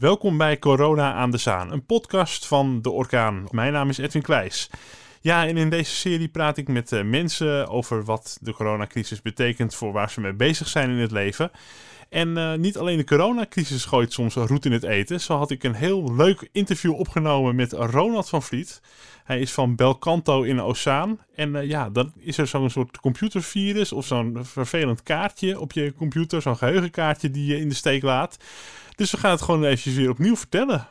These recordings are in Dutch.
Welkom bij Corona aan de Zaan, een podcast van De Orkaan. Mijn naam is Edwin Kleijs. Ja, en in deze serie praat ik met uh, mensen over wat de coronacrisis betekent voor waar ze mee bezig zijn in het leven. En uh, niet alleen de coronacrisis gooit soms roet in het eten. Zo had ik een heel leuk interview opgenomen met Ronald van Vliet. Hij is van Belcanto in Ozaan. En uh, ja, dan is er zo'n soort computervirus of zo'n vervelend kaartje op je computer. Zo'n geheugenkaartje die je in de steek laat. Dus we gaan het gewoon eventjes weer opnieuw vertellen.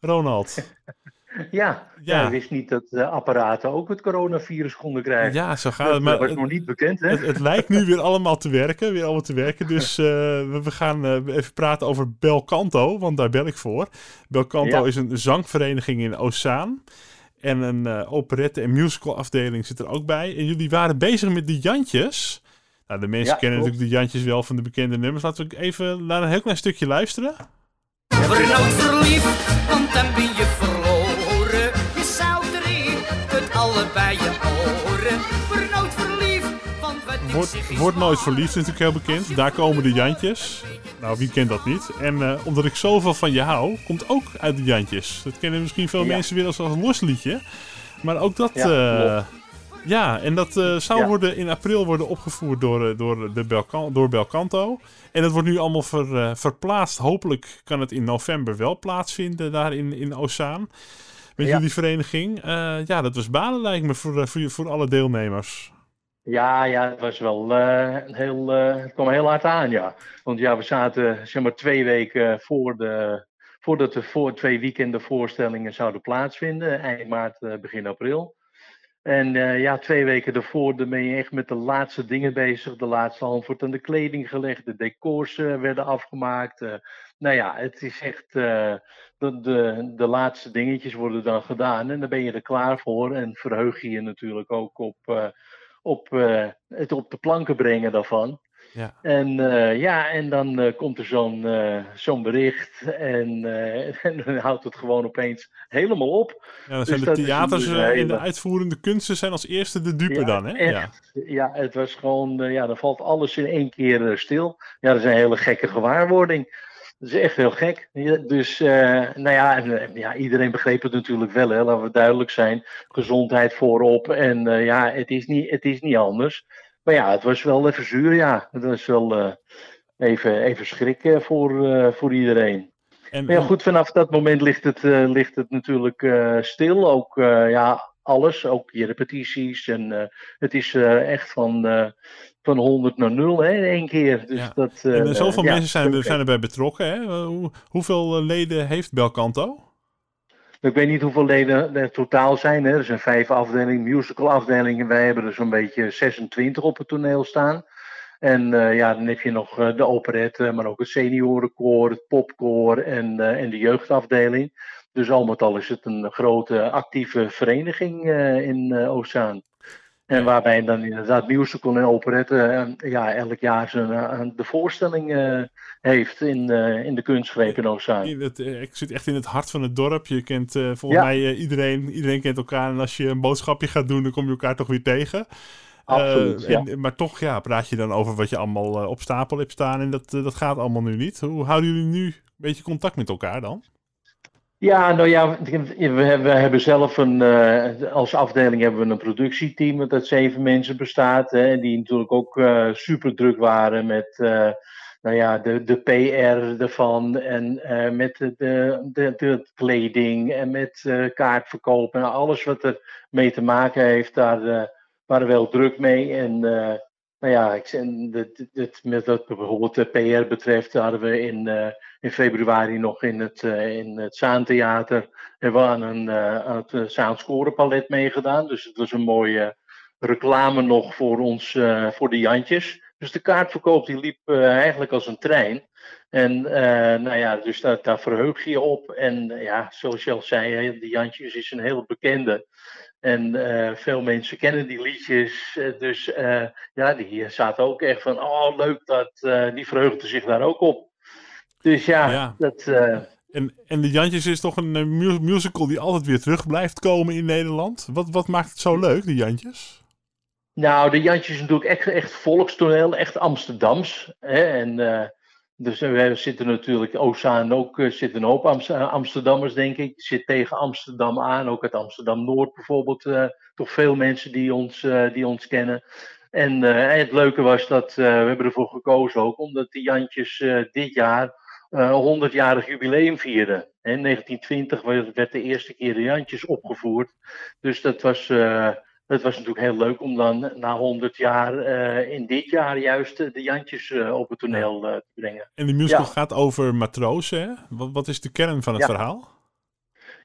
Ronald. Ja, ja. wist niet dat de apparaten ook het coronavirus konden krijgen. Ja, zo gaat het. Maar dat was nog niet bekend, hè? Het, het, lijkt nu weer allemaal te werken, weer allemaal te werken. Dus uh, we, gaan uh, even praten over Belcanto, want daar bel ik voor. Belcanto ja. is een zangvereniging in Ozaan. En een uh, operette- en musical afdeling zit er ook bij. En jullie waren bezig met de Jantjes. Nou, de mensen ja, kennen klopt. natuurlijk de Jantjes wel van de bekende nummers. Laten we even naar een heel klein stukje luisteren. Word nooit verliefd, want dan ben je. Allebei je oren. Word nooit verliefd, want wat Word, word nooit verliefd is natuurlijk heel bekend. Daar komen de Jantjes. Nou, wie kent dat niet? En uh, omdat ik zoveel van je hou, komt ook uit de Jantjes. Dat kennen misschien veel ja. mensen weer als een losliedje. Maar ook dat... Ja, uh, ja en dat uh, zou ja. worden in april worden opgevoerd door, door, de Belcan door Belcanto. En het wordt nu allemaal ver, verplaatst. Hopelijk kan het in november wel plaatsvinden daar in, in Ozaan. Met ja. jullie vereniging. ja, dat was banen lijkt me voor, voor, voor alle deelnemers. Ja, ja, het was wel uh, heel, uh, het kwam heel hard aan, ja. Want ja, we zaten zeg maar twee weken voor de, voordat de voor, twee weekenden voorstellingen zouden plaatsvinden, eind maart, uh, begin april. En ja, twee weken daarvoor dan ben je echt met de laatste dingen bezig. De laatste hand wordt aan de kleding gelegd, de decors werden afgemaakt. nou ja, het is echt, de, de, de laatste dingetjes worden dan gedaan en dan ben je er klaar voor. En verheug je je natuurlijk ook op op, het op de planken brengen daarvan. Ja. En uh, ja, en dan uh, komt er zo'n zo'n bericht en, en, dan houdt het gewoon opeens helemaal op. Ja, dan zijn dus de theaters in de uitvoerende kunsten zijn als eerste de dupe ja, dan, hè? Echt. Ja. ja, het was gewoon, ja, dan valt alles in één keer stil. Ja, dat is een hele gekke gewaarwording. Dat is echt heel gek. Dus, uh, nou ja, en, ja, iedereen begreep het natuurlijk wel, hè, laten we duidelijk zijn. Gezondheid voorop en uh, ja, het is, niet, het is niet anders. Maar ja, het was wel even zuur, ja. Het was wel uh, even, even schrik voor, voor iedereen. En, maar ja, goed, vanaf dat moment ligt het, ligt het natuurlijk stil. Ook, ja, alles, ook je repetities. En het is echt van van 100 naar 0 hè, in één keer. Dus ja. dat, en zoveel ja, mensen zijn, zijn erbij betrokken. Hè? Hoe, hoeveel leden heeft Belcanto? Ik weet niet hoeveel leden er totaal zijn. Hè. Er zijn vijf afdelingen, musical afdelingen. Wij hebben er zo'n beetje 26 op het toneel staan. En uh, ja, dan heb je nog uh, de operette, maar ook het seniorenkoor, het popkoor en, uh, en de jeugdafdeling. Dus al met al is het een grote actieve vereniging in Ozaan. En waarbij dan inderdaad musical en operette ja, elk jaar zijn, de voorstelling uh, heeft in, uh, in de kunstgreep in Ozaan. ik zit echt in het hart van het dorp. Je kent uh, volgens ja. mij iedereen, iedereen kent elkaar. En als je een boodschapje gaat doen, dan kom je elkaar toch weer tegen. Absoluut, en, ja. Maar toch ja, praat je dan over wat je allemaal op stapel hebt staan. En dat, dat gaat allemaal nu niet. Hoe houden jullie nu een beetje contact met elkaar dan? Ja, nou ja, we hebben zelf een, uh, als afdeling hebben we een productieteam dat zeven mensen bestaat. Hè, die natuurlijk ook uh, super druk waren met uh, nou ja, de, de PR ervan en met de, de, de, de, kleding en met kaartverkoop en alles wat er mee te maken heeft. Daar waren we wel druk mee. En nou ja, ik, dit, dit, met wat bijvoorbeeld de PR betreft, hadden we in, uh, in februari nog in het, uh, in het Zaantheater hebben we aan, een, uh, aan het Zaanscorepalet meegedaan. Dus het was een mooie reclame nog voor ons, voor de Jantjes. Dus de kaartverkoop die liep eigenlijk als een trein. En nou ja, dus daar, daar verheug je je op. En ja, zoals je al zei, de Jantjes is een heel bekende. En uh, veel mensen kennen die liedjes. Uh, dus uh, ja, die zaten ook echt van, oh leuk, dat, die verheugden zich daar ook op. Dus ja, ja. dat... En, en de Jantjes is toch een mu musical die altijd weer terug blijft komen in Nederland. Wat, wat maakt het zo leuk, de Jantjes? Nou, de Jantjes is natuurlijk echt, echt volkstoneel, echt Amsterdams. Hè? En Dus we zitten natuurlijk, Ozaan ook, uh, zitten een hoop Amsterdammers, denk ik. Zit tegen Amsterdam aan, ook uit Amsterdam-Noord bijvoorbeeld. Toch veel mensen die ons, die ons kennen. En het leuke was dat we hebben ervoor gekozen ook, omdat de Jantjes dit jaar een 100-jarig jubileum vierden. In 1920 werd de eerste keer de Jantjes opgevoerd. Dus dat was het was natuurlijk heel leuk om dan na 100 jaar uh, in dit jaar juist de Jantjes uh, op het toneel uh, te brengen. En de musical ja. gaat over matrozen, hè? Wat, wat, is de kern van het ja. verhaal?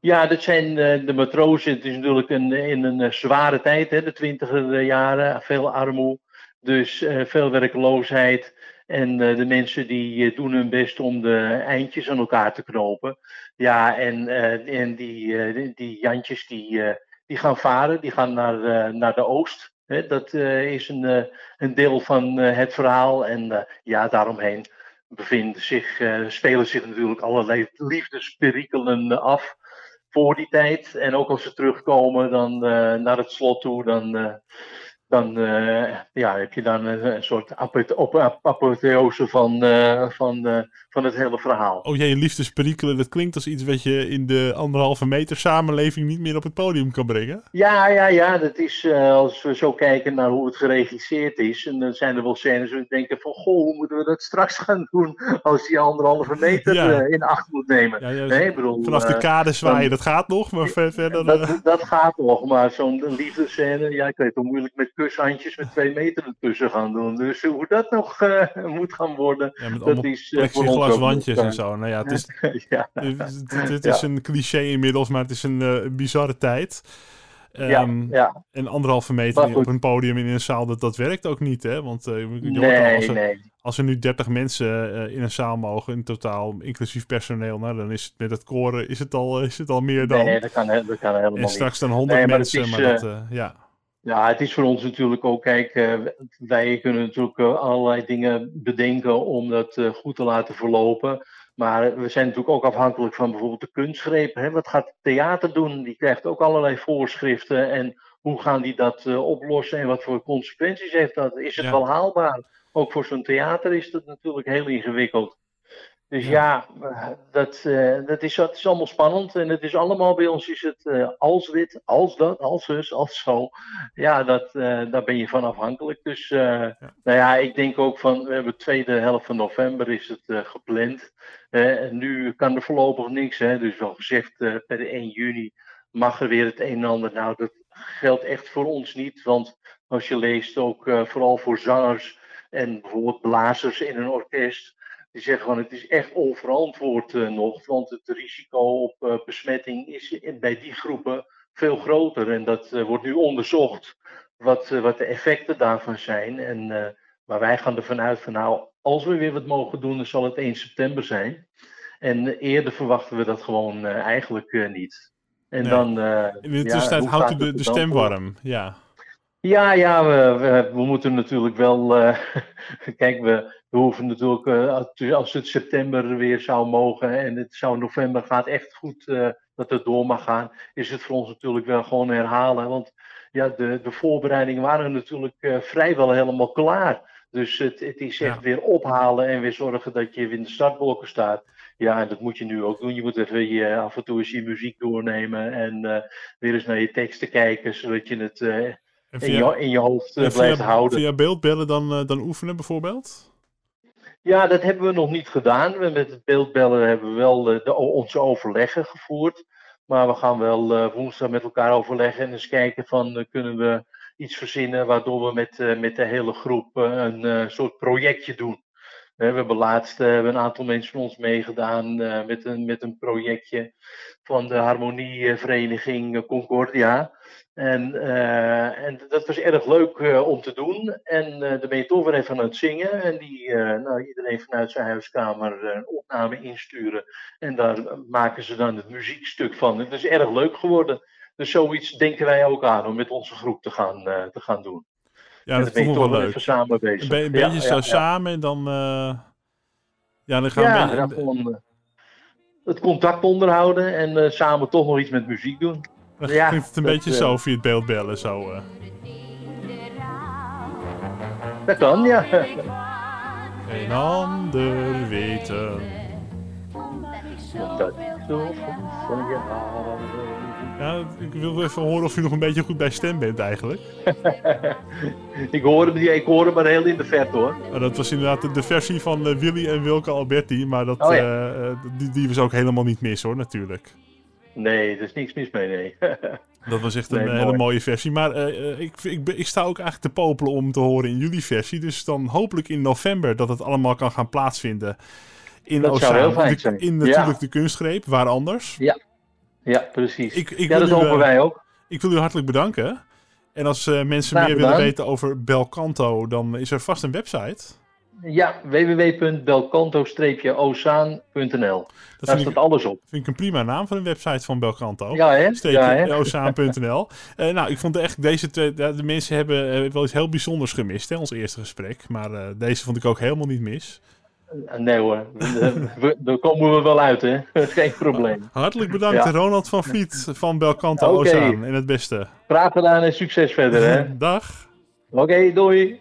Ja, dat zijn de matrozen. Het is natuurlijk een, in een zware tijd, hè, de twintiger jaren. Veel armoede, dus veel werkloosheid. En de mensen die doen hun best om de eindjes aan elkaar te knopen. Ja, en, en die, die, die Jantjes die die gaan varen, die gaan naar, uh, naar de oost. Dat uh, is een, uh, een deel van het verhaal. En ja, daaromheen bevinden zich, spelen zich natuurlijk allerlei liefdesperikelen af voor die tijd. En ook als ze terugkomen dan, naar het slot toe, dan dan uh, ja, heb je dan een, een soort apotheose van, uh, van, uh, van het hele verhaal. Oh jee, liefdesperikelen, dat klinkt als iets wat je in de anderhalve meter samenleving niet meer op het podium kan brengen. Ja, ja, ja, dat is als we zo kijken naar hoe het geregisseerd is. En dan zijn er wel scènes waar we denken van, goh, hoe moeten we dat straks gaan doen als die anderhalve meter ja. in acht moet nemen. Ja, ja, nee, bedoel, vanaf de kade zwaaien, dat gaat nog, maar verder... Dat, dat gaat nog, maar zo'n liefdescène, ja, ik weet hoe moeilijk met kushandjes met twee meter ertussen gaan doen. Dus hoe dat nog uh, moet gaan worden, ja, met dat is uh, voor ons wandjes en zo. Nou ja, het is, ja. dit is een cliché inmiddels, maar het is een uh, bizarre tijd. Um, ja. En anderhalve meter op een podium in een zaal, dat, dat werkt ook niet, hè? Want nee, als, er, nee. als er nu 30 mensen in een zaal mogen, in totaal, inclusief personeel, nou, dan is het met het koren is het al, is het al meer dan. Nee, dat kan, dat kan helemaal En straks dan 100 nee, maar mensen, is, maar dat, ja. Ja, het is voor ons natuurlijk ook, kijk, uh, wij kunnen natuurlijk uh, allerlei dingen bedenken om dat uh, goed te laten verlopen. Maar we zijn natuurlijk ook afhankelijk van bijvoorbeeld de kunstgreep. Hè? Wat gaat het theater doen? Die krijgt ook allerlei voorschriften. En hoe gaan die dat oplossen en wat voor consequenties heeft dat? Is het Ja. wel haalbaar? Ook voor zo'n theater is dat natuurlijk heel ingewikkeld. Dus ja, dat, eh, dat, is, dat is allemaal spannend. En het is allemaal bij ons is het eh, als dit, als dat, als zus, als zo. Ja, dat, eh, daar ben je van afhankelijk. Dus nou ja, ik denk ook van, we hebben de tweede helft van november is het gepland. En nu kan er voorlopig niks. Hè? Dus wel gezegd, per de 1 juni mag er weer het een en ander. Nou, dat geldt echt voor ons niet. Want als je leest ook vooral voor zangers en bijvoorbeeld blazers in een orkest. Die zeggen van het is echt onverantwoord uh, nog, want het risico op uh, besmetting is bij die groepen veel groter. En dat uh, wordt nu onderzocht wat, wat de effecten daarvan zijn. En, maar wij gaan ervan uit van nou, als we weer wat mogen doen, dan zal het 1 september zijn. En eerder verwachten we dat gewoon eigenlijk niet. En Nee. dan. In de tussentijd houdt u de, de stem warm. Ja. Ja, ja, we, we, we moeten natuurlijk wel. eh, kijk, we, we hoeven natuurlijk. eh, als- het september weer zou mogen en het zou november gaat echt goed eh, dat het door mag gaan, is het voor ons natuurlijk wel gewoon herhalen. Want ja, de, de voorbereidingen waren natuurlijk vrijwel helemaal klaar. Dus het, het is echt Ja. weer ophalen en weer zorgen dat je weer in de startblokken staat. Ja, en dat moet je nu ook doen. Je moet even je, af en toe eens je muziek doornemen en weer eens naar je teksten kijken, zodat je het in, je, in je hoofd eh, blijft via, houden. via beeldbellen dan, eh, dan oefenen bijvoorbeeld? Ja, dat hebben we nog niet gedaan. We, met het beeldbellen hebben we wel eh, de, onze overleggen gevoerd. Maar we gaan wel woensdag met elkaar overleggen en eens kijken van kunnen we iets verzinnen waardoor we met, met de hele groep een soort projectje doen. We hebben laatst eh, een aantal mensen van ons meegedaan eh, met, een, met een projectje van de harmonievereniging Concordia. En, eh, en dat was erg leuk om te doen. En eh, de mentor even aan het zingen. En die, nou, iedereen vanuit zijn huiskamer een opname insturen. En daar maken ze dan het muziekstuk van. Het is erg leuk geworden. Dus zoiets denken wij ook aan om met onze groep te gaan, te gaan doen. Ja, dat vond ik wel leuk. even samen bezig. Een, be- een Ja, beetje ja, zo ja. samen en dan... eh, ja, dan gaan we... Ja, gewoon eh, het contact onderhouden en eh, samen toch nog iets met muziek doen. dan ja, het een dat, beetje zo via het beeldbellen. Zo, eh. Dat kan, ja. een ander weten. Ik zo van je hou. Ja, ik wil even horen of u nog een beetje goed bij stem bent eigenlijk. Ik hoor hem, niet- ik hoor hem maar heel in de verte hoor. Dat was inderdaad de, versie van eh, Willy en Wilke Alberti, maar dat, Oh ja. eh, eh, die, die was ook helemaal niet mis hoor, natuurlijk. Nee, er is niks mis mee, nee. Dat was echt een Nee, hele mooi. mooie versie. Maar ik, ik, ik sta ook eigenlijk te popelen om te horen in jullie versie. Dus dan hopelijk in november dat het allemaal kan gaan plaatsvinden in Dat fijn De-. In natuurlijk Ja. de kunstgreep, waar anders. Ja, precies. Ik, ik, ja, dat hopen eh, wij ook. ik wil u hartelijk bedanken. En als eh, mensen meer willen weten over Belcanto, dan is er vast een website. Ja, www.belcanto-ozaan.nl. Daar ik, staat alles op. vind ik een prima naam van een website van Belcanto. Ja, hè? Ja, hè? ozaan.nl. Eh, nou, ik vond echt deze twee, ja, de mensen hebben wel iets heel bijzonders gemist, hè, ons eerste gesprek. Maar deze vond ik ook helemaal niet mis. Nee hoor, daar komen we wel uit, hè? Geen probleem. Hartelijk bedankt, Ja. Ronald van Vliet van Belcanto Oké. Ozaan. En het beste. Graag gedaan en succes verder, hè? Dag. Oké, doei.